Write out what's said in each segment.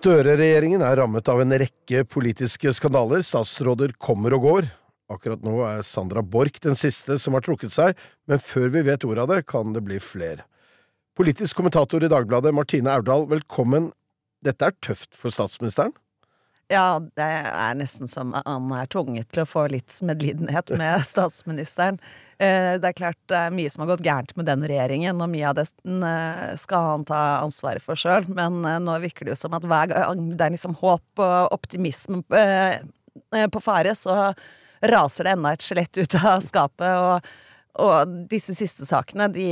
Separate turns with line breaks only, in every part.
Støre-regjeringen er rammet av en rekke politiske skandaler. Statsråder kommer og går. Akkurat nå er Sandra Borch den siste som har trukket seg, men før vi vet ordet av det, kan det bli flere. Politisk kommentator i Dagbladet, Martine Aurdal, velkommen. Dette er tøft for statsministeren?
Ja, det er nesten som han er tvunget til å få litt medlidenhet med statsministeren. Eh, det er klart det er mye som har gått gærent med den regjeringen, og mye av det eh, skal han ta ansvaret for sjøl. Men eh, nå virker det jo som at hver gang det er liksom håp og optimisme på fare, så raser det enda et skjelett ut av skapet. og og disse siste sakene de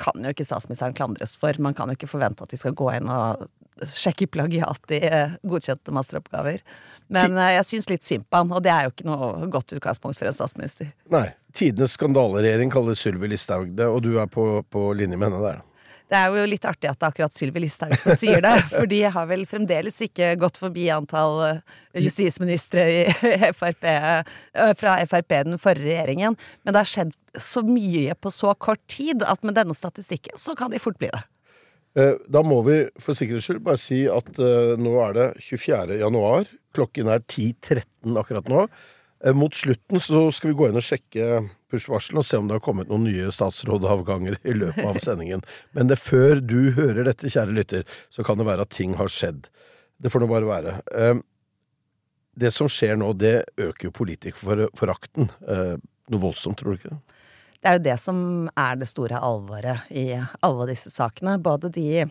kan jo ikke statsministeren klandres for. Man kan jo ikke forvente at de skal gå inn og sjekke plagiat i godkjente masteroppgaver. Men jeg syns litt synd på han, og det er jo ikke noe godt utgangspunkt for en statsminister.
Nei. Tidenes skandaleregjering kaller Sylvi Listhaug det, og du er på, på linje med henne der.
Det er jo litt artig at det er akkurat Sylvi Listhaug som sier det, for de har vel fremdeles ikke gått forbi antall justisministre FRP, fra Frp den forrige regjeringen. Men det har skjedd så mye på så kort tid at med denne statistikken så kan de fort bli det.
Da må vi for sikkerhets skyld bare si at uh, nå er det 24. januar. Klokken er 10.13 akkurat nå. Uh, mot slutten så skal vi gå inn og sjekke push-varselet og se om det har kommet noen nye statsrådavganger i løpet av sendingen. Men det, før du hører dette, kjære lytter, så kan det være at ting har skjedd. Det får nå bare være. Det som skjer nå, det øker jo politikerforakten. noe voldsomt, tror du ikke det?
Det er jo det som er det store alvoret i alle disse sakene. Både de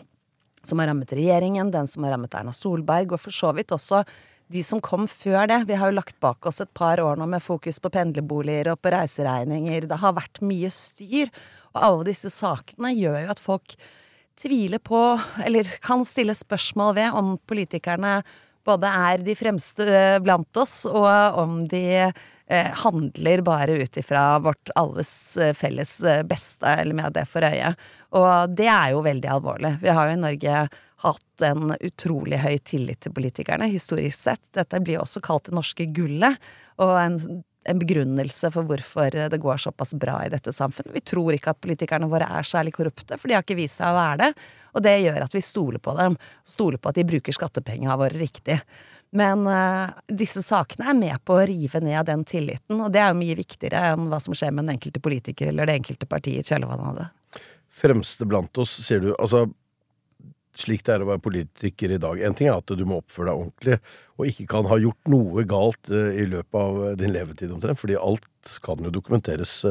som har rammet regjeringen, den som har rammet Erna Solberg, og for så vidt også de som kom før det. Vi har jo lagt bak oss et par år nå med fokus på pendlerboliger og på reiseregninger. Det har vært mye styr. Og alle disse sakene gjør jo at folk tviler på, eller kan stille spørsmål ved, om politikerne både er de fremste blant oss, og om de eh, handler bare ut ifra vårt alles eh, felles eh, beste, eller med det for øye. Og det er jo veldig alvorlig. Vi har jo i Norge hatt en utrolig høy tillit til politikerne, historisk sett. Dette blir også kalt det norske gullet, og en, en begrunnelse for hvorfor det går såpass bra i dette samfunnet. Vi tror ikke at politikerne våre er særlig korrupte, for de har ikke vist seg å være det. Og det gjør at vi stoler på dem. Stoler på at de bruker skattepengene våre riktig. Men uh, disse sakene er med på å rive ned den tilliten, og det er jo mye viktigere enn hva som skjer med den enkelte politiker eller det enkelte parti i kjølvannet av det.
Fremste blant oss, sier du. Altså, slik det er å være politiker i dag. En ting er at du må oppføre deg ordentlig, og ikke kan ha gjort noe galt uh, i løpet av din levetid omtrent, fordi alt kan jo dokumenteres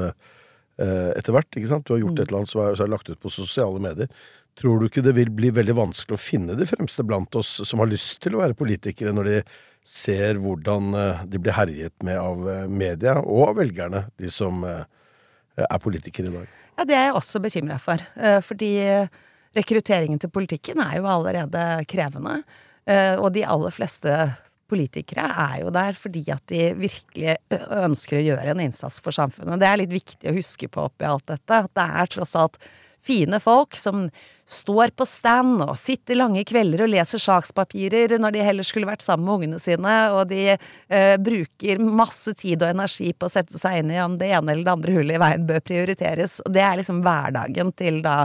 etter hvert. ikke sant? Du har gjort et eller annet som er lagt ut på sosiale medier. Tror du ikke det vil bli veldig vanskelig å finne de fremste blant oss som har lyst til å være politikere, når de ser hvordan de blir herjet med av media og av velgerne, de som er politikere i dag?
Ja, det er jeg også bekymra for. Fordi rekrutteringen til politikken er jo allerede krevende. Og de aller fleste politikere er jo der fordi at de virkelig ønsker å gjøre en innsats for samfunnet. Det er litt viktig å huske på oppi alt dette. At det er tross alt fine folk som står på stand og sitter lange kvelder og leser sakspapirer når de heller skulle vært sammen med ungene sine, og de eh, bruker masse tid og energi på å sette seg inn i om det ene eller det andre hullet i veien bør prioriteres. Og det er liksom hverdagen til da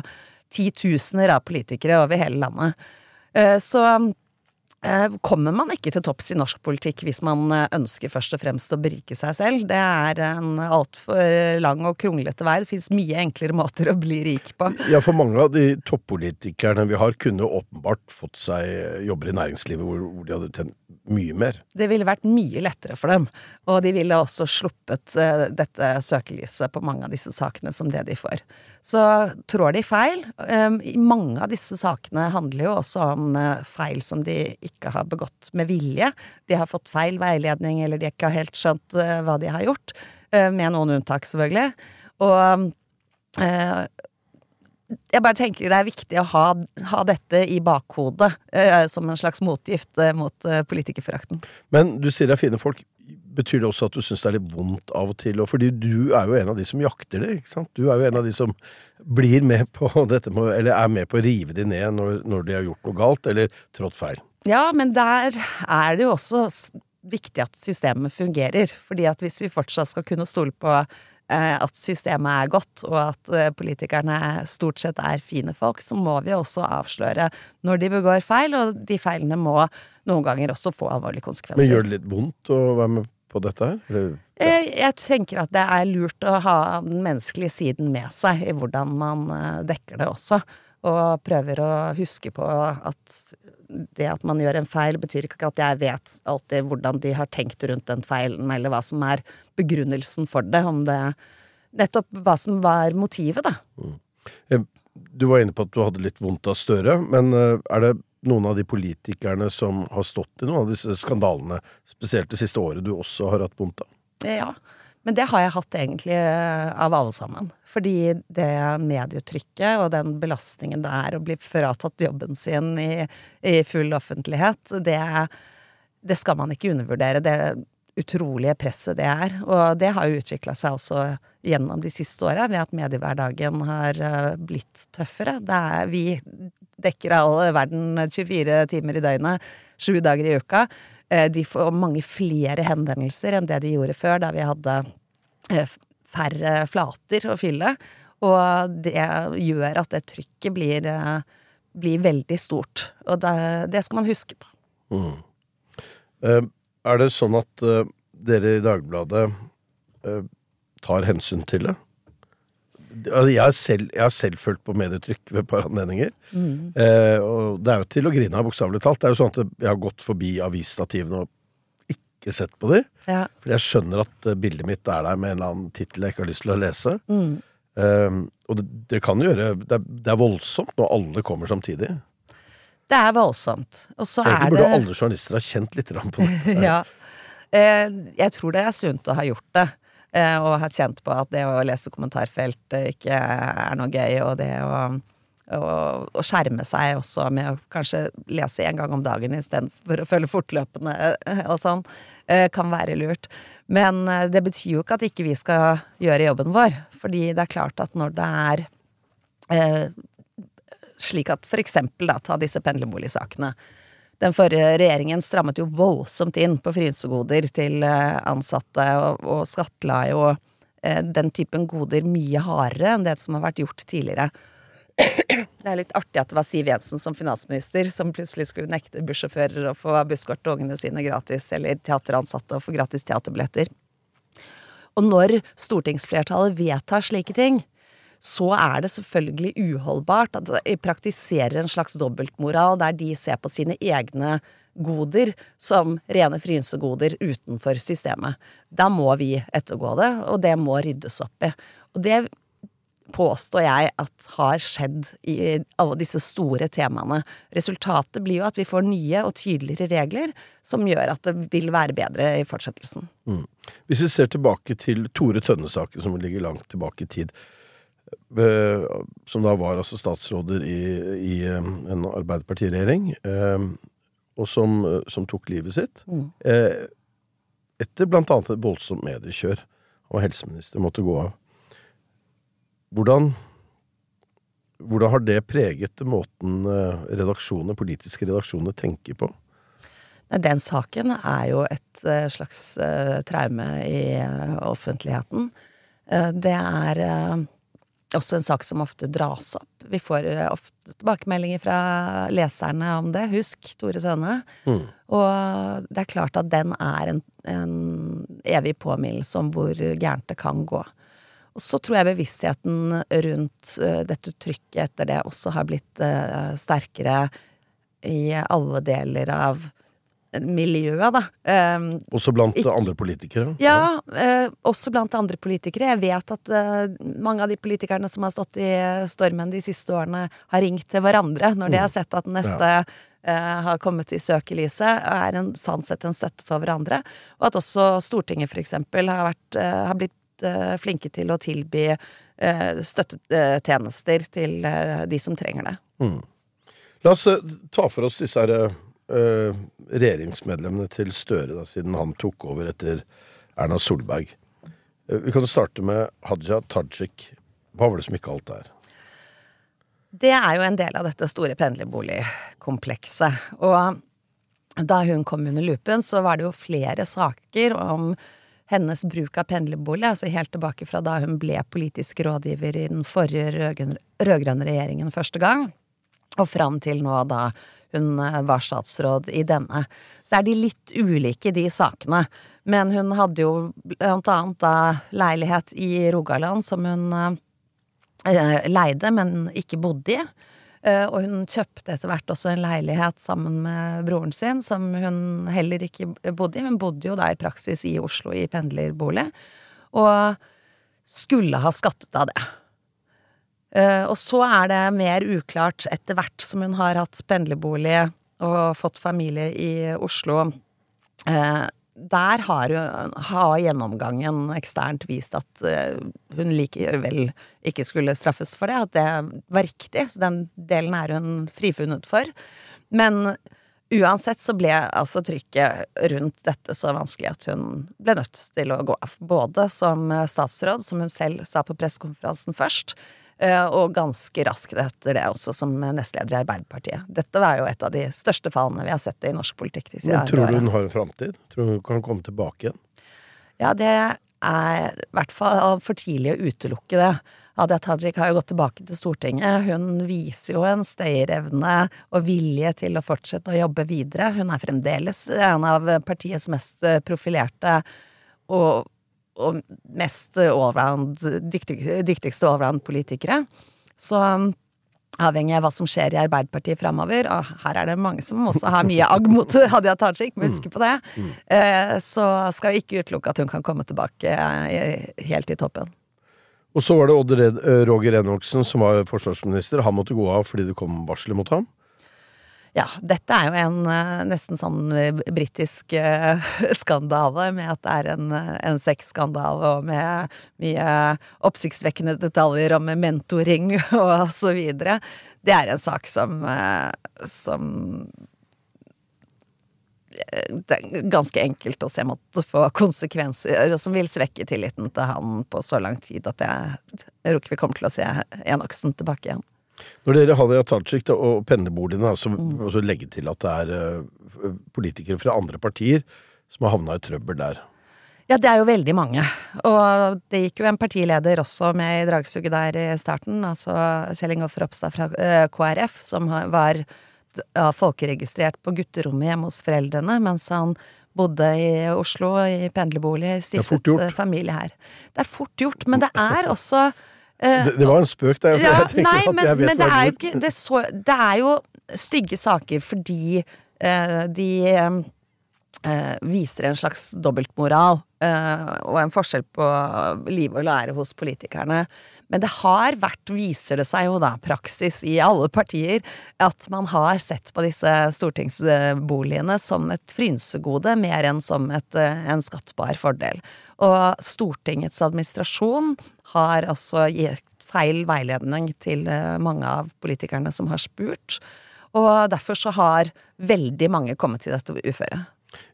titusener av politikere over hele landet. Eh, så Kommer man ikke til topps i norsk politikk hvis man ønsker først og fremst å berike seg selv? Det er en altfor lang og kronglete vei. Det fins mye enklere måter å bli rik på.
Ja, for mange av de toppolitikerne vi har, kunne åpenbart fått seg jobber i næringslivet hvor, de hadde tjent mye mer.
Det ville vært mye lettere for dem. Og de ville også sluppet uh, dette søkelyset på mange av disse sakene som det de får. Så trår de feil. Um, mange av disse sakene handler jo også om uh, feil som de ikke har begått med vilje. De har fått feil veiledning, eller de ikke har helt skjønt uh, hva de har gjort. med noen unntak, selvfølgelig. Og jeg bare tenker det er viktig å ha, ha dette i bakhodet eh, som en slags motgift eh, mot eh, politikerforakten.
Men du sier det er fine folk. Betyr det også at du syns det er litt vondt av og til? Fordi du er jo en av de som jakter det, ikke sant? Du er jo en av de som blir med på dette eller er med på å rive de ned når, når de har gjort noe galt, eller trådt feil.
Ja, men der er det jo også viktig at systemet fungerer. Fordi at hvis vi fortsatt skal kunne stole på eh, at systemet er godt, og at eh, politikerne stort sett er fine folk, så må vi også avsløre når de begår feil, og de feilene må noen ganger også få alvorlige konsekvenser.
Men gjør det litt vondt å være med på dette her? Eller,
Eh, Jeg tenker at det er lurt å ha den menneskelige siden med seg i hvordan man eh, dekker det også. Og prøver å huske på at det at man gjør en feil, betyr ikke at jeg vet alltid hvordan de har tenkt rundt den feilen, eller hva som er begrunnelsen for det. Om det Nettopp hva som var motivet, da.
Mm. Du var inne på at du hadde litt vondt av Støre, men eh, er det noen av de politikerne som har stått i noen av disse skandalene, spesielt det siste året, du også har hatt vondt av?
Ja. Men det har jeg hatt egentlig eh, av alle sammen. Fordi det medietrykket og den belastningen det er å bli fratatt jobben sin i, i full offentlighet, det, det skal man ikke undervurdere. Det utrolige presset det er. Og det har jo utvikla seg også gjennom de siste åra, ved at mediehverdagen har eh, blitt tøffere. Er, vi dekker all verden 24 timer i døgnet, sju dager i uka. Eh, De får mange flere henvendelser enn det de gjorde før, da vi hadde eh, færre flater å fylle. Og det gjør at det trykket blir, blir veldig stort. Og det, det skal man huske på.
Eh, Er det sånn at uh, dere i Dagbladet uh, tar hensyn til det? Altså, Jeg har, selv, jeg har selv følt på medietrykk ved et par anledninger. Eh, og det er jo til å grine av, bokstavelig talt. Det er jo sånn at jeg har gått forbi avisstativene og ikke sett på de.
Ja.
For jeg skjønner at bildet mitt er der med en eller annen tittel jeg ikke har lyst til å lese. Eh, og det, det kan gjøre det er, det er voldsomt når alle kommer samtidig.
Det er voldsomt. Og så er det
burde alle journalister ha kjent litt på dette.
ja. Eh, jeg tror det er sunt å ha gjort det. Eh, og ha kjent på at det å lese kommentarfelt eh, ikke er noe gøy, og det å, å, å skjerme seg også med å kanskje lese en gang om dagen istedenfor å følge fortløpende og sånn, kan være lurt. Men det betyr jo ikke at ikke vi skal gjøre jobben vår. Fordi det er klart at når det er slik at for eksempel da, ta disse pendlerboligsakene. Den forrige regjeringen strammet jo voldsomt inn på frynsegoder til eh, ansatte, og, og skattla jo eh, den typen goder mye hardere enn det som har vært gjort tidligere. Det er litt artig at det var Siv Jensen som finansminister som plutselig skulle nekte bussjåfører å få busskort til ungene sine gratis, eller teateransatte å få gratis teaterbilletter. Og når stortingsflertallet vedtar slike ting, så er det selvfølgelig uholdbart at de praktiserer en slags dobbeltmoral der de ser på sine egne goder som rene frynsegoder utenfor systemet. Da må vi ettergå det, og det må ryddes opp i. Og det påstår jeg at har skjedd i alle disse store temaene. Resultatet blir jo at vi får nye og tydeligere regler som gjør at det vil være bedre i fortsettelsen.
Hvis vi ser tilbake til Tore Tønne-saken, som ligger langt tilbake i tid, som da var altså statsråder i, i eh, en arbeiderpartiregjering, eh, og som, eh, som tok livet sitt, Mm. etter blant annet et voldsomt mediekjør, og helseminister måtte gå av. Hvordan, hvordan har det preget måten eh, redaksjoner, politiske redaksjoner tenker på?
Den saken er jo et eh, slags eh, traume i eh, offentligheten. Eh, det er eh, også en sak som ofte dras opp. Vi får eh, ofte tilbakemeldinger fra leserne om det. Husk Tore Tønne. Og det er klart at den er en, en evig påminnelse om hvor gærent det kan gå. Og så tror jeg bevisstheten rundt eh, dette trykket etter det også har blitt eh, sterkere i alle deler av miljøet, da. Um,
Også blant
Ikke-
andre politikere?
ja, eh, også blant andre politikere. Jeg vet at uh, mange av de politikerne som har stått i stormen de siste årene, har ringt til hverandre når de har sett at neste neste uh, har kommet i søkelyset, er en sant sett en støtte for hverandre. Og at også Stortinget, for eksempel, har, vært, eh, har blitt eh, flinke til å tilby eh, støttetjenester til eh, de som trenger det.
La oss eh, ta for oss disse her, eh, regjeringsmedlemmene til Støre, da, siden han tok over etter Erna Solberg. Eh, vi kan jo starte med Hadia Tajik. Hva var det som ikke alt er?
Det er jo en del av dette store pendlerboligkomplekset. Og da hun kom under lupen, så var det jo flere saker om hennes bruk av pendlerbolig, altså helt tilbake fra da hun ble politisk rådgiver i den forrige rødgrønne regjeringen første gang, og fram til nå da hun eh, var statsråd i denne. Så er de litt ulike, de sakene. Men hun hadde jo blant annet da leilighet i Rogaland som hun eh, eh, leide, men ikke bodde i. Og hun kjøpte etter hvert også en leilighet sammen med broren sin, som hun heller ikke bodde i. Hun bodde jo da i praksis i Oslo i pendlerbolig, og skulle ha skattet av det. Eh, Og så er det mer uklart etter hvert som hun har hatt pendlerbolig og fått familie i Oslo. Eh, der har, hun, har gjennomgangen eksternt vist at eh, hun likevel ikke skulle straffes for det, at det var riktig, så den delen er hun frifunnet for. Men uansett så ble altså trykket rundt dette så vanskelig at hun ble nødt til å gå av. Både som statsråd, som hun selv sa på pressekonferansen først, og ganske raskt etter det også som nestleder i Arbeiderpartiet. Dette var jo et av de største fallene vi har sett i norsk politikk de
Men
årene.
tror du hun har en framtid? Tror du hun kan komme tilbake igjen?
Ja, det er i hvert fall for tidlig å utelukke det. Hadia Tajik har jo gått tilbake til Stortinget. Hun viser jo en stayerevne og vilje til å fortsette å jobbe videre. Hun er fremdeles en av partiets mest profilerte og, og mest allround, dyktig, dyktigste allround-politikere. Så um, avhengig av hva som skjer i Arbeiderpartiet framover, og her er det mange som også har mye agg mot Hadia Tajik, må huske på det, eh, så skal vi ikke utelukke at hun kan komme tilbake eh, helt i toppen.
Og så var det Odd eh, Roger Enoksen som var forsvarsminister. Han måtte gå av fordi det kom varsler mot ham.
Ja, dette er jo en eh, nesten sånn eh, britisk eh, skandale, med at det er en, en sexskandale og med mye oppsiktsvekkende detaljer om mentoring og så videre. Det er en sak som, som det er ganske enkelt å se måtte få konsekvenser, og som vil svekke tilliten til han på så lang tid at jeg tror ikke vi kommer til å se Enoksen tilbake igjen.
Når dere har det Tajik og pendlerboligene, så
Mm.
så legge til at det er eh, politikere fra andre partier som har havna i trøbbel der.
Ja, det er jo veldig mange. Og det gikk jo en partileder også med i dragsuget der i starten, altså Kjell Ingolf Ropstad fra eh, KrF, som var ja, folkeregistrert på gutterommet hjemme hos foreldrene mens han bodde i Oslo i pendlerbolig,
er
stiftet eh, familie her. Det er fort gjort, men det er også
Det, det var en spøk der. så
ja,
jeg
nei, men,
jeg
men det er jo det, så, det er jo stygge saker fordi uh, de eh, viser en slags dobbeltmoral eh, og en forskjell på liv og lære hos politikerne. Men det har vært, viser det seg jo da, praksis i alle partier, at man har sett på disse stortingsboligene som et frynsegode mer enn som et, eh, en skattbar fordel. Og Stortingets administrasjon har også gitt feil veiledning til eh, mange av politikerne som har spurt. Og derfor så har veldig mange kommet til dette uføret.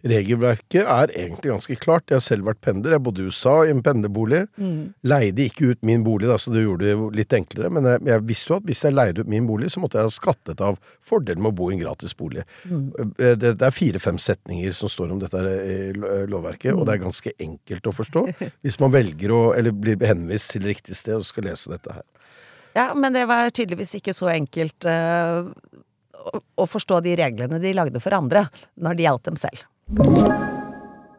Regelverket er egentlig ganske klart. Jeg har selv vært pendler. Jeg bodde i USA i en pendlerbolig.
Mm.
Leide ikke ut min bolig, da, så det gjorde det litt enklere. Men jeg, jeg visste jo at hvis jeg leide ut min bolig, så måtte jeg ha skattet av fordelen med å bo i en gratis bolig.
Mm.
Eh, Det, det er fire-fem setninger som står om dette i lovverket, lovverket, og det er ganske enkelt å forstå hvis man velger å, eller blir henvist til riktig sted og skal lese dette her.
Ja, men det var tydeligvis ikke så enkelt eh, å, forstå de reglene de lagde for andre, når det gjaldt dem selv.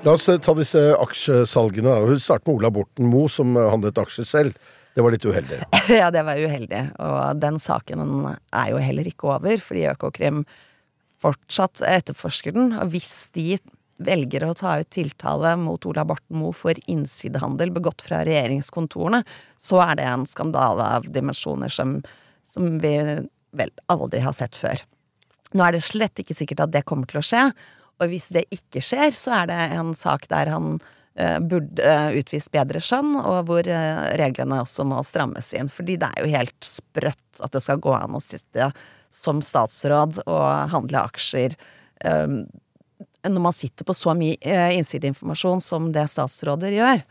La oss eh, ta disse aksjesalgene. Hun starter med Ola Borten Moe, som eh, handlet aksjer selv. Det var litt uheldig.
Ja, det var uheldig. Og den saken er jo heller ikke over, fordi Økokrim fortsatt etterforsker den. Og hvis de velger å ta ut tiltale mot Ola Borten Moe for innsidehandel begått fra regjeringskontorene, så er det en skandale av dimensjoner som, som vi vel aldri har sett før. Nå er det slett ikke sikkert at det kommer til å skje, og hvis det ikke skjer, så er det en sak der han eh, burde utvist bedre skjønn, og hvor eh, reglene også må strammes inn. Fordi det er jo helt sprøtt at det skal gå an å sitte som statsråd og handle aksjer eh, når man sitter på så mye eh, innsideinformasjon som det statsråder gjør.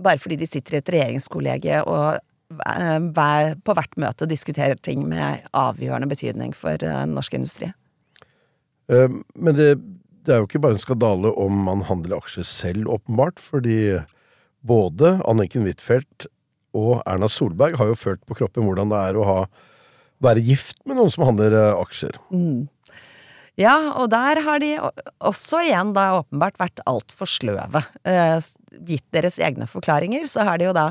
Bare fordi de sitter i et regjeringskollegie og eh, på hvert møte diskuterer ting med avgjørende betydning for eh, norsk industri.
Eh, Men det, det er jo ikke bare en skandale om man handler aksjer selv, åpenbart, fordi både Anniken Huitfeldt og Erna Solberg har jo følt på kroppen hvordan det er å ha, være gift med noen som handler aksjer. aksjer.
Ja, og der har de også igjen da åpenbart vært altfor sløve. Eh, gitt deres egne forklaringer, så har de jo da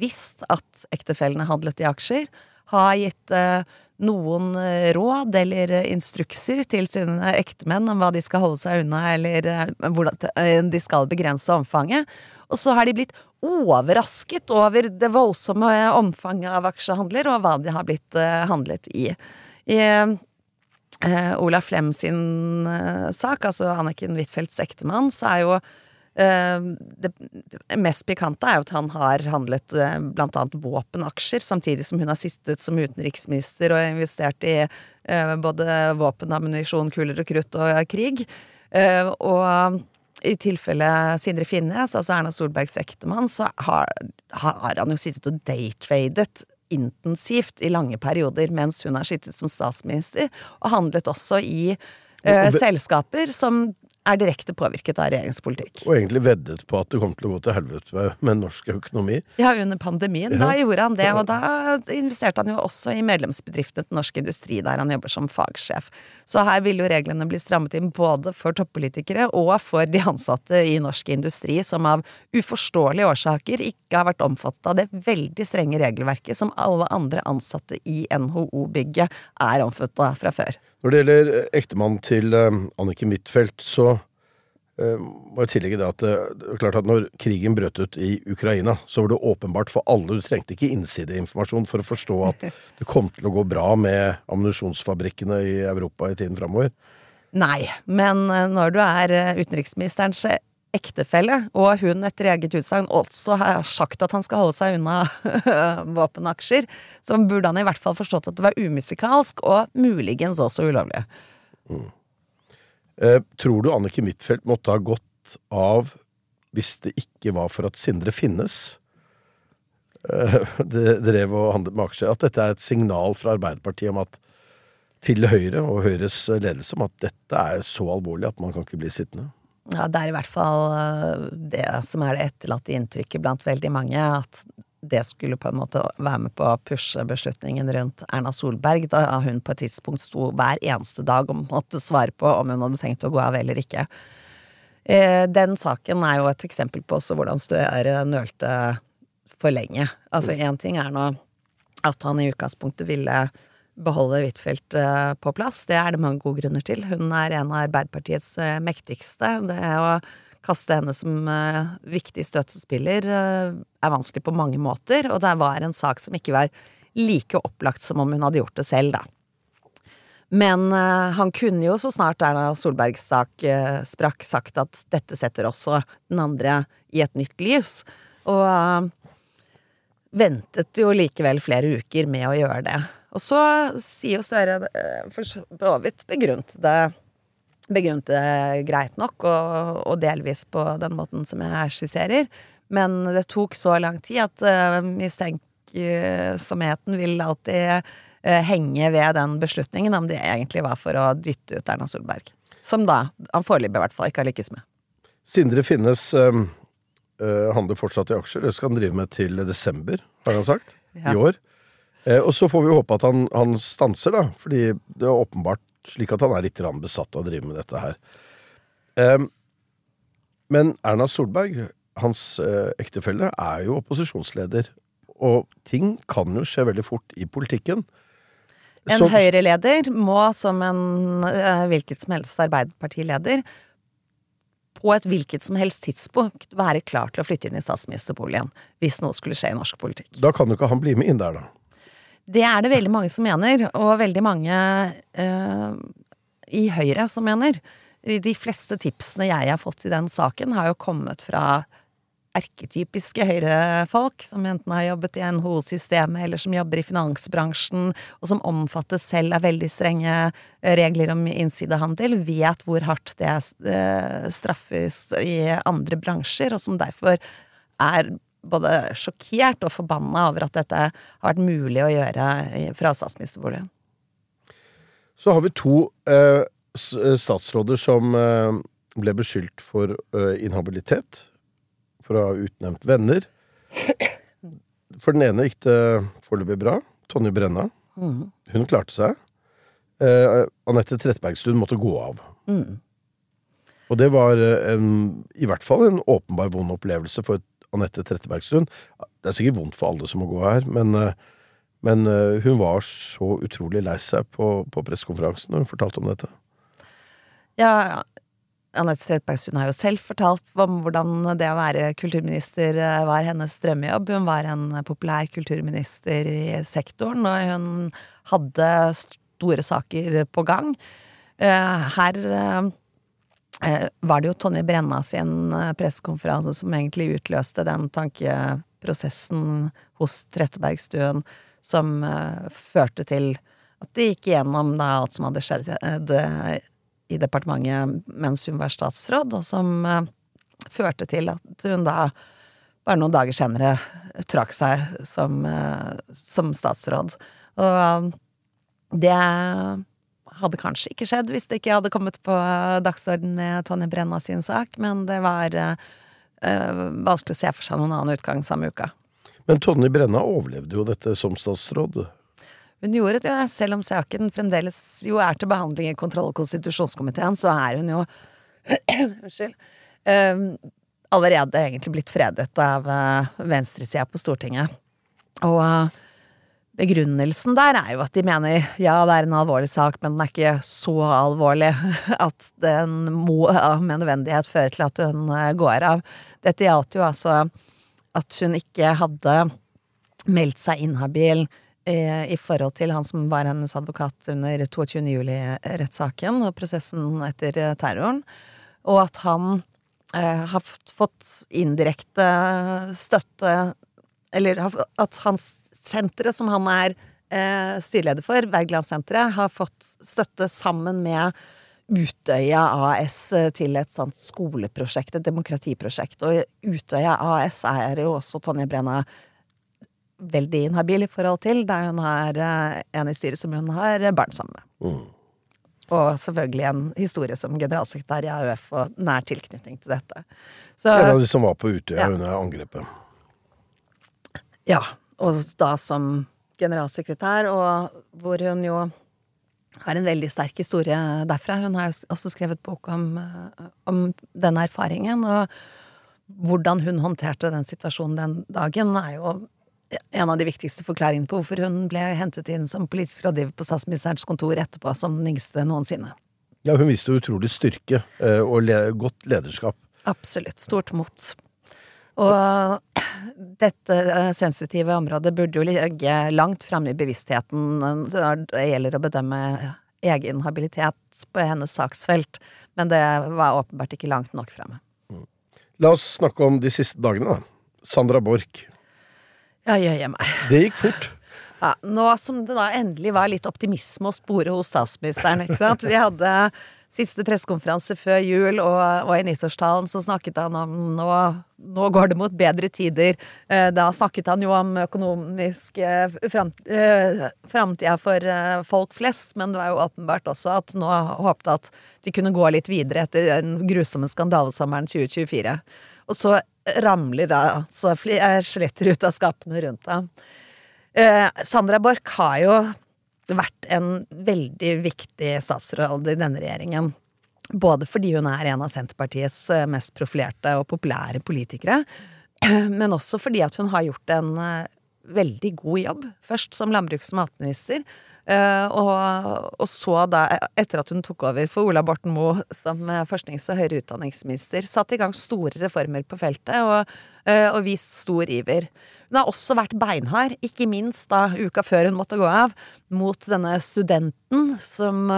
visst at ektefellene handlet i aksjer, har gitt eh, noen eh, råd eller eh, instrukser til sine ektemenn om hva de skal holde seg unna, eller eh, hvordan de skal begrense omfanget. Og så har de blitt overrasket over det voldsomme omfanget av aksjehandler, og hva de har blitt handlet i. I eh, Olaf Flem sin sak, altså Anniken Huitfeldts ektemann, så er jo det, det mest pikante er jo at han har handlet bl.a. blant annet våpenaksjer, samtidig som hun har sittet som utenriksminister og investert i eh, både våpen, ammunisjon, kuler og krutt og krig. Eh, og i tilfelle Sindre Finnes, altså Erna Solbergs ektemann, så har, har han jo sittet og daytradet intensivt i lange perioder mens hun har sittet som statsminister, og handlet også i eh,
Og
selskaper som er direkte påvirket av regjeringspolitikk.
Og egentlig veddet på at det kom til å gå til helvete med, norsk økonomi.
Ja, under pandemien. Da gjorde han det, og da investerte han jo også i medlemsbedriftene til Norsk Industri, der han jobber som fagsjef. Så her vil jo reglene bli strammet inn både for toppolitikere og for de ansatte i norsk industri, som av uforståelige årsaker ikke har vært omfattet av det veldig strenge regelverket som alle andre ansatte i NHO-bygget er omfattet av fra før.
Når det gjelder eh, ektemannen til eh, Anniken Huitfeldt, så eh, må jeg tillegge det at det er klart at når krigen brøt ut i Ukraina, så var det åpenbart for alle, du trengte ikke innsideinformasjon for å forstå at det kom til å gå bra med ammunisjonsfabrikkene i Europa i tiden framover.
Nei, men når du er utenriksministerens ektefelle, og hun etter eget utsagn også har sagt at han skal holde seg unna våpenaksjer, så burde han i hvert fall forstått at det var umusikalsk, og muligens også ulovlig.
Eh, tror du Anniken Huitfeldt måtte ha gått av hvis det ikke var for at Sindre Finnes eh, det- drev og handlet med aksjer? At dette er et signal fra Arbeiderpartiet om at til Høyre og Høyres ledelse om at dette er så alvorlig at man kan ikke bli sittende?
Ja, det er i hvert fall eh, det som er det etterlatte inntrykket blant veldig mange, at det skulle på en måte være med på å pushe beslutningen rundt Erna Solberg, da hun på et tidspunkt sto hver eneste dag og måtte svare på om hun hadde tenkt å gå av eller ikke. Eh, Den saken er jo et eksempel på også hvordan Støre nølte for lenge. Altså én ting er nå at han i utgangspunktet ville beholde Huitfeldt eh, på plass. Det er det mange gode grunner til. Hun er en av Arbeiderpartiets eh, mektigste. Det å kaste henne som eh, viktig støttespiller er vanskelig på mange måter, og det var en sak som ikke var like opplagt som om hun hadde gjort det selv, da. Men han kunne jo så snart Erna Solbergs sak sprakk, sagt at dette setter også den andre i et nytt lys. Og ventet jo likevel flere uker med å gjøre det. Og så sier jo Støre, eh, for så vidt begrunnet det begrunnet det greit nok, og, og delvis på den måten som jeg skisserer. Men det tok så lang tid at uh, mistenksomheten vil alltid uh, henge ved den beslutningen, om det egentlig var for å dytte ut Erna Solberg. Som da han foreløpig i hvert fall ikke har lykkes med.
Sindre Finnes uh, handler fortsatt i aksjer. Det skal han drive med til desember, har han sagt.
Ja.
I år. Eh, og så får vi håpe at han, han stanser, da. Fordi det er åpenbart slik at han er litt besatt av å drive med dette her. Um, men Erna Solberg, hans uh, ektefelle, er jo opposisjonsleder. Og ting kan jo skje veldig fort i politikken.
En
Så-
Høyre-leder må, som en uh, hvilket som helst Arbeiderpartileder, på et hvilket som helst tidspunkt være klar til å flytte inn i statsministerboligen hvis noe skulle skje i norsk politikk.
Da kan jo ikke han bli med inn der, da.
Det er det veldig mange som mener, og veldig mange eh, i Høyre som mener. De fleste tipsene jeg har fått i den saken, har jo kommet fra erketypiske Høyre-folk, som enten har jobbet i NHO-systemet, eller som jobber i finansbransjen, og som omfattes selv av veldig strenge regler om innsidehandel, vet hvor hardt det eh, straffes i andre bransjer, og som derfor er både sjokkert og forbanna over at dette har vært mulig å gjøre fra statsministerboligen.
Så har vi to eh, eh, statsråder som eh, ble beskyldt for eh, inhabilitet. For å ha utnevnt venner. For den ene gikk det foreløpig bra. Tonje Brenna.
Mm.
Hun klarte seg. Eh, Anette Trettebergstuen måtte gå av.
Mm.
Og det var eh, en, i hvert fall en åpenbar vond opplevelse for Anette Trettebergstuen. Det er sikkert vondt for alle som må gå her, men, eh, men eh, hun var så utrolig lei seg på, på pressekonferansen når hun fortalte om dette.
Ja, Anette Trettebergstuen har jo selv fortalt om hvordan det å være kulturminister eh, var hennes drømmejobb. Hun var en populær kulturminister i sektoren, og hun hadde store saker på gang. Her var det jo Tonje Brenna sin eh, pressekonferanse som egentlig utløste den tankeprosessen hos Trettebergstuen som eh, førte til at de gikk igjennom da alt som hadde skjedd eh, i departementet mens hun var statsråd, og som eh, førte til at hun da bare noen dager senere trakk seg som, eh, som statsråd. Og eh, det hadde kanskje ikke skjedd hvis det ikke hadde kommet på dagsorden med Tonje Brenna sin sak, men det var eh, eh, vanskelig å se for seg noen annen utgang samme uka.
Men Tonje Brenna overlevde jo dette som statsråd.
Hun gjorde det, jo, selv om saken fremdeles jo er til behandling i kontroll- og konstitusjonskomiteen, så er hun jo Unnskyld. Um, allerede egentlig blitt fredet av uh, venstresida på Stortinget. Og eh, begrunnelsen der er jo at de mener ja, det er en alvorlig sak, men den er ikke så alvorlig at den må med nødvendighet føre til at hun eh, går av. Dette gjaldt jo altså at hun ikke hadde meldt seg inhabil eh, i forhold til han som var hennes advokat under 22. juli-rettssaken og prosessen etter eh, terroren, og at han eh, har fått- indirekte støtte Eller at hans senteret, som han er eh, styreleder for, Wergelandsenteret, har fått støtte sammen med Utøya AS til et sånt skoleprosjekt, et demokratiprosjekt. Og Utøya AS er jo også Tonje Brenna veldig inhabil i forhold til, der hun har eh, en i styret som hun har barn sammen med. Og selvfølgelig en historie som generalsekretær i AUF og nær tilknytning til dette. Så,
En av de som var på Utøya
Ja.
under angrepet.
ja, og da som generalsekretær, og hvor hun jo har en veldig sterk historie derfra. Hun har jo også skrevet bok om, eh, om den erfaringen, og hvordan hun håndterte den situasjonen den dagen, er jo en av de viktigste forklaringene på hvorfor hun ble hentet inn som politisk rådgiver på statsministerens kontor etterpå, som den yngste noensinne.
Ja, hun viste utrolig styrke eh, og le godt lederskap.
Absolutt. Stort mot. Og dette eh, sensitive området burde jo ligge langt framme i bevisstheten når det gjelder å bedømme egen habilitet på hennes saksfelt, men det var åpenbart ikke langt nok framme.
La oss snakke om de siste dagene, da. Sandra Borch.
Ja, jøye meg.
Det gikk fort.
Ja, nå som det da endelig var litt optimisme å spore hos statsministeren, ikke sant. Vi hadde siste pressekonferanse før jul og, og, i nyttårstalen så snakket han om nå, nå går det mot bedre tider. Eh, da snakket han jo om økonomisk eh, framtida for folk flest, men det var jo åpenbart også at nå håpte at de kunne gå litt videre etter den grusomme skandalesommeren 2024. Og så ramler da så skjeletter ut av skapene rundt ham. Sandra Borch har jo vært en veldig viktig statsråd i denne regjeringen. Både fordi hun er en av Senterpartiets eh, mest profilerte og populære politikere, men også fordi at hun har gjort en eh, veldig god jobb. Først som landbruks- og matminister, og, og, så da, etter at hun tok over for Ola Borten Moe som forsknings- og høyere utdanningsminister, satt i gang store reformer på feltet og, og vist stor iver. Hun har også vært beinhard, ikke minst da uka før hun måtte gå av, mot denne studenten som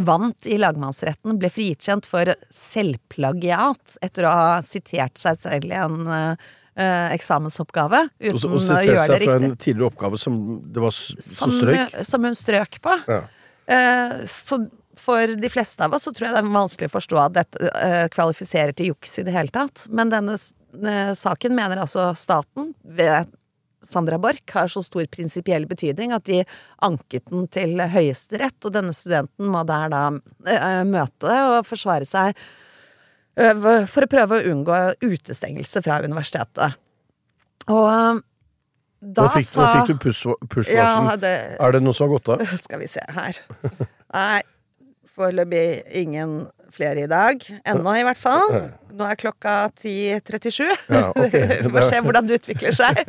vant i lagmannsretten, ble frikjent for selvplagiat etter å ha sitert seg selv i en uh, eksamensoppgave uten å gjøre det riktig.
fra en tidligere oppgave som det var som strøk?
Som hun strøk på. Ja. Eh, så for de fleste av oss så tror jeg det er vanskelig å forstå at dette eh, kvalifiserer til juks i det hele tatt. Men denne Eh, saken mener altså staten ved Sandra Borch har så stor prinsipiell betydning at de anket den til Høyesterett, og denne studenten må der da uh, møte og forsvare seg for å prøve å unngå utestengelse fra universitetet. Og da, da
nå fikk,
sa
da fikk du push-varsel. Ja, er det noe som har gått av?
Skal vi se her. Nei, foreløpig ingen flere i dag. Ennå, i hvert fall. Nå er klokka 10.37. Ja, okay. Vi får se hvordan det utvikler seg.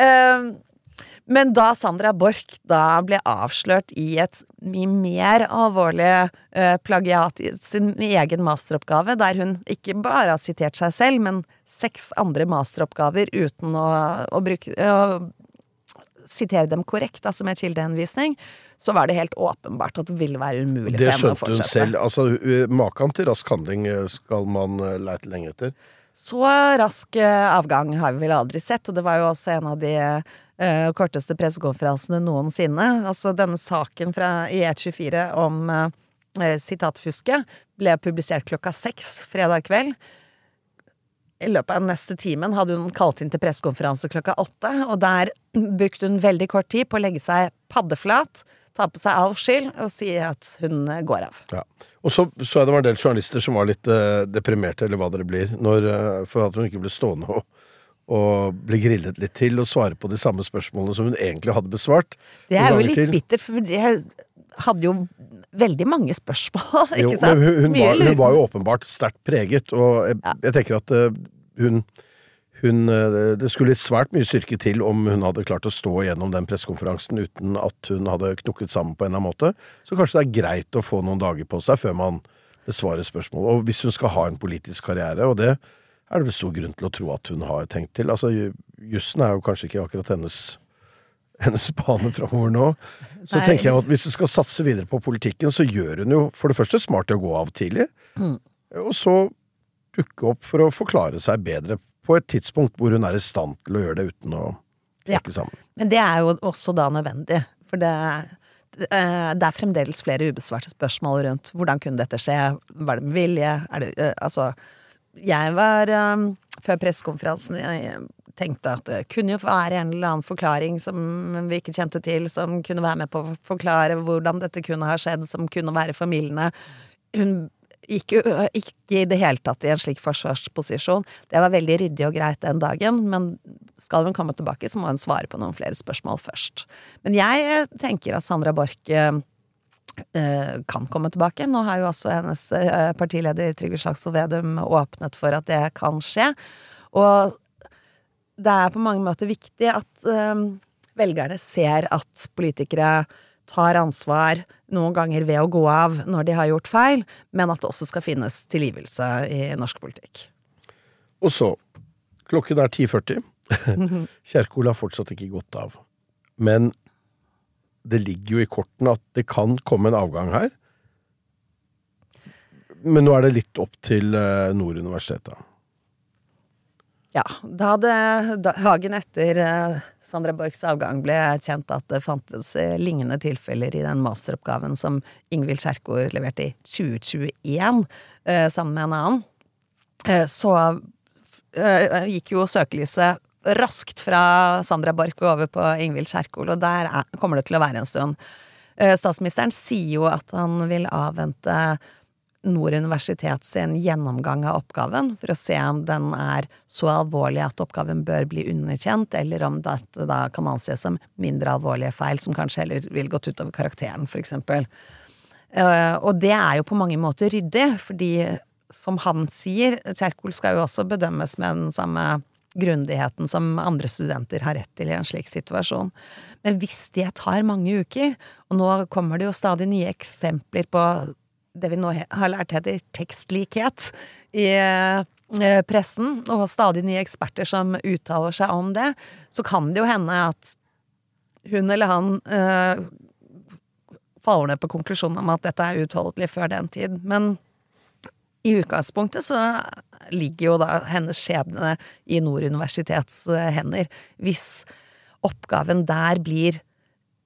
um, men da Sandra Borch da ble avslørt i et mye mer alvorlige uh, plagiat i sin egen masteroppgave, der hun ikke bare har sitert seg selv, men seks andre masteroppgaver uten å, å bruke å sitere dem korrekt, altså med kildehenvisning, så var det helt åpenbart at det ville være umulig for henne å fortsette.
Det skjønte hun selv. Altså, Maken til rask handling eh, skal man eh, leite lenge etter.
Så rask eh, avgang har vi vel aldri sett, og det var jo også en av de uh, korteste pressekonferansene noensinne. Altså denne saken fra E24 om uh, sitatfusket ble publisert klokka seks fredag kveld. I løpet av neste timen hadde hun kalt inn til pressekonferanse klokka åtte, og der brukte hun veldig kort tid på å legge seg paddeflat ta på seg all skyld og si at hun går av.
Ja. Og så så jeg det var en del journalister som var litt uh, deprimerte, eller hva det blir, når, uh, for at hun ikke ble stående og, og ble grillet litt til og svare på de samme spørsmålene som hun egentlig hadde besvart.
Det er jo litt til. bittert, for jeg hadde jo veldig mange spørsmål, ikke
jo, sant? Men hun, hun, var, hun, var, jo åpenbart sterkt preget, og jeg, jeg tenker at uh, hun hun, eh, det skulle svært mye styrke til om hun hadde klart å stå gjennom den pressekonferansen uten at hun hadde knukket sammen på en eller annen måte. Så kanskje det er greit å få noen dager på seg før man besvarer spørsmål. Og hvis hun skal ha en politisk karriere, og det er det vel stor grunn til å tro at hun har tenkt til. Altså, jussen er jo kanskje ikke akkurat hennes hennes bane framover nå. Så Nei. tenker jeg at hvis hun skal satse videre på politikken, så gjør hun jo for det første smart i å gå av tidlig, mm. og så dukke opp for å forklare seg bedre på et tidspunkt hvor hun er i stand til å gjøre det uten å trekke ja. sammen.
Men det er jo også da nødvendig, for det, eh, det er fremdeles flere ubesvarte spørsmål rundt hvordan kunne dette skje, var det med vilje, er det eh, Altså, jeg var um, før pressekonferansen tenkte at det kunne jo være en eller annen forklaring som vi ikke kjente til, som kunne være med på å forklare hvordan dette kunne ha skjedd, som kunne være formildende. Hun gikk jo ikke i det hele tatt i en slik forsvarsposisjon. Det var veldig ryddig og greit den dagen, men skal hun komme tilbake, så må hun svare på noen flere spørsmål først. Men jeg tenker at Sandra Borch eh, kan komme tilbake. Nå har jo også hennes eh, partileder Trygve Slagsvold Vedum åpnet for at det kan skje. Og det er på mange måter viktig at eh, velgerne ser at politikere tar ansvar, noen ganger ved å gå av når de har gjort feil, men at det også skal finnes tilgivelse i norsk politikk.
Og så, klokken er 10.40. Kjerkol har fortsatt ikke gått av. Men det ligger jo i kortene at det kan komme en avgang her. Men nå er det litt opp til eh, Nord universitet, da.
Ja. Da hadde dagen etter uh, Sandra Borchs avgang ble kjent at det fantes uh, lignende tilfeller i den masteroppgaven som Ingvild Kjerkol leverte i 2021 uh, sammen med en annen. så gikk jo søkelyset raskt fra Sandra Borch over på Ingvild Kjerkol, og der er, kommer det til å være en stund. statsministeren sier jo at han vil avvente Nord universitet sin gjennomgang av oppgaven, for å se om den er så alvorlig at oppgaven bør bli underkjent, eller om dette da kan anses som mindre alvorlige feil, som kanskje heller vil gått utover karakteren, for eksempel. Eh, og det er jo på mange måter ryddig, fordi som han sier, Kjerkol skal jo også bedømmes med den samme grundigheten som andre studenter har rett til i en slik situasjon. Men hvis det tar mange uker, og nå kommer det jo stadig nye eksempler på det vi nå har lært heter tekstlikhet i eh, pressen, og stadig nye eksperter som uttaler seg om det, så kan det jo hende at hun eller han uh, faller ned på konklusjonen om at dette er uutholdelig før den tid. Men i utgangspunktet så ligger jo da hennes skjebne i Nord universitets uh, hender. Hvis oppgaven der blir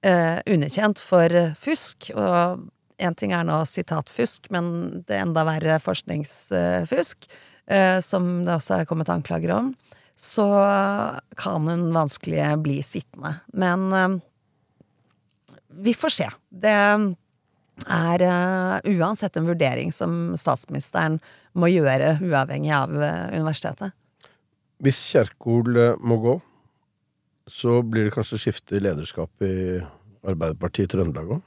uh, underkjent for fusk, og en ting er nå sitatfusk, men det er enda verre forskningsfusk, eh, som det også er kommet anklager om, så kan hun vanskelig bli sittende. Men eh, vi får se. Det er uh, uansett en vurdering som statsministeren må gjøre, uavhengig av universitetet.
Hvis Kjerkol må gå, så blir det kanskje skifte i lederskap i Arbeiderpartiet i Trøndelag òg?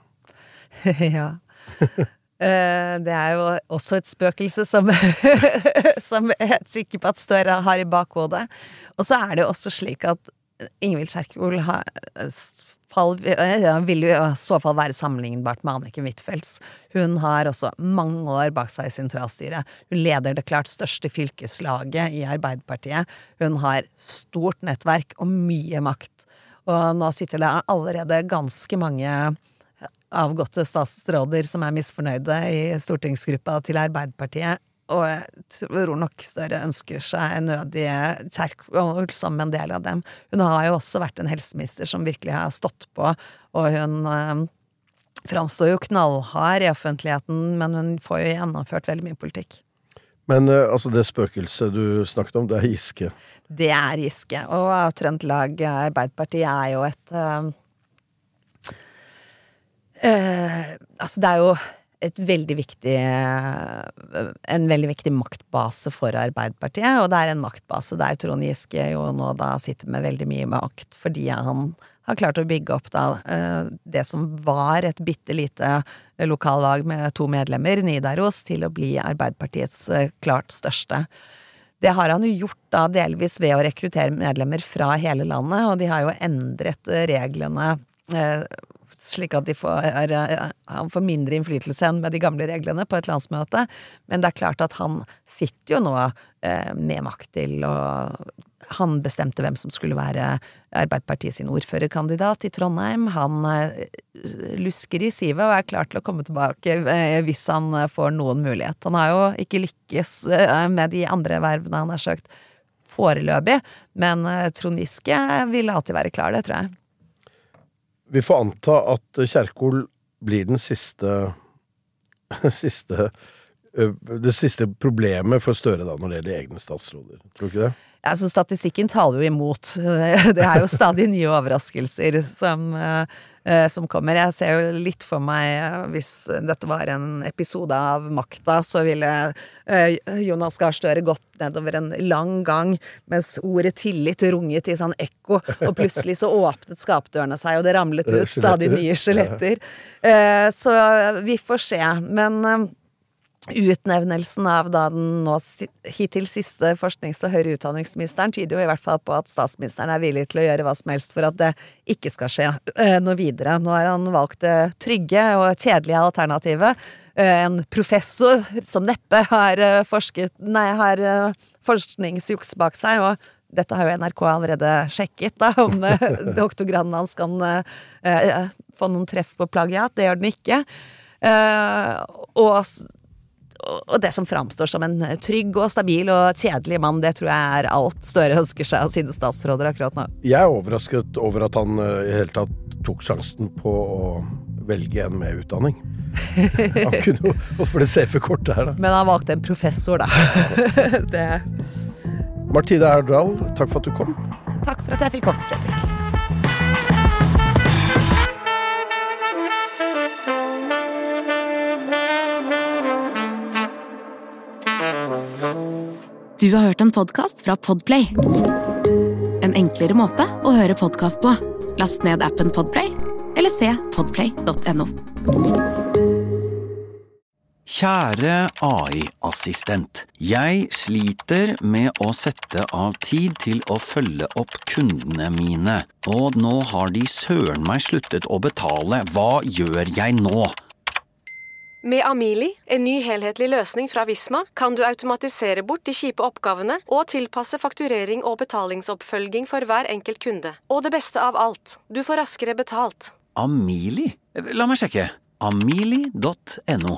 ja. Uh, det er jo også et spøkelse som, som jeg er sikker på at Støre har i bakhodet. Og så er det jo også slik at Ingvild Kjerkol vil jo i så fall være sammenlignbart med Anniken Huitfeldts. Hun har også mange år bak seg i sentralstyret. Hun leder det klart største fylkeslaget i Arbeiderpartiet. Hun har stort nettverk og mye makt. Og nå sitter det allerede ganske mange avgåtte statsråder som er misfornøyde i stortingsgruppa til Arbeiderpartiet. Og jeg tror nok Støre ønsker seg nødige Kjerkol som en del av dem. Hun har jo også vært en helseminister som virkelig har stått på, og hun eh, framstår jo knallhard i offentligheten, men hun får jo gjennomført veldig mye politikk.
Men øh, altså det spøkelset du snakket om, det er Giske?
Det er Giske. Og Trøndelag Arbeiderparti er jo et øh, Eh, altså, det er jo et veldig viktig En veldig viktig maktbase for Arbeiderpartiet, og det er en maktbase der Trond Giske jo nå da sitter med veldig mye makt, fordi han har klart å bygge opp da eh, det som var et bitte lite lokallag med to medlemmer, Nidaros, til å bli Arbeiderpartiets eh, klart største. Det har han jo gjort da delvis ved å rekruttere medlemmer fra hele landet, og de har jo endret reglene slik at får, han får mindre innflytelse enn med de gamle reglene på et landsmøte. Men det er klart at han sitter jo nå eh, med makt til å Han bestemte hvem som skulle være Arbeiderpartiet sin ordførerkandidat i Trondheim. Han eh, lusker i sivet og er klar til å komme tilbake eh, hvis han får noen mulighet. Han har jo ikke lykkes med de andre vervene han har søkt foreløpig, men Trond Giske vil alltid være klar, det tror jeg.
Vi får anta at Kjerkol blir den siste siste det siste problemet for Støre da, når det gjelder egne statsråder. Tror du ikke det?
Altså, statistikken taler jo imot. Det er jo stadig nye overraskelser som Eh, som kommer. Jeg ser jo litt for meg, eh, hvis dette var en episode av Makta, så ville eh, Jonas Gahr Støre gått nedover en lang gang mens ordet tillit runget i sånn ekko, og plutselig så åpnet skapdørene seg, og det ramlet ut stadig nye skjeletter. Så vi får se. Men Utnevnelsen av da den nå hittil siste forsknings- og høyere utdanningsministeren tyder jo i hvert fall på at statsministeren er villig til å gjøre hva som helst for at det ikke skal skje uh, noe videre. Nå har han valgt det trygge og kjedelige alternativet. Uh, en professor som neppe har uh, forsket Nei, har forskningsjuks bak seg, og dette har jo NRK allerede sjekket, da, om doktorgraden hans kan få noen treff på plagiat. Det gjør den ikke. og og det som framstår som en trygg og stabil og kjedelig mann, det tror jeg er alt Støre ønsker seg av sine statsråder akkurat nå.
Jeg er overrasket over at han eh, i hele tatt tok sjansen på å velge en med utdanning. Han kunne jo Hvorfor det safe kortet her, da?
Men han valgte en professor, da. det,
Martine Erdal, takk for at du kom.
takk for at jeg fikk komme, Fredrik.
Du har hørt en podkast fra Podplay. En enklere måte å høre podkast på. Last ned appen Podplay, eller se podplay.no.
Kjære AI-assistent. Jeg sliter med å sette av tid til å følge opp kundene mine, og nå har de søren meg sluttet å betale. Hva gjør jeg nå?
Med Amili, en ny helhetlig løsning fra Visma, kan du automatisere bort de kjipe oppgavene og tilpasse fakturering og betalingsoppfølging for hver enkelt kunde. Og det beste av alt, du får raskere betalt.
Amili? La meg sjekke. Amili.no.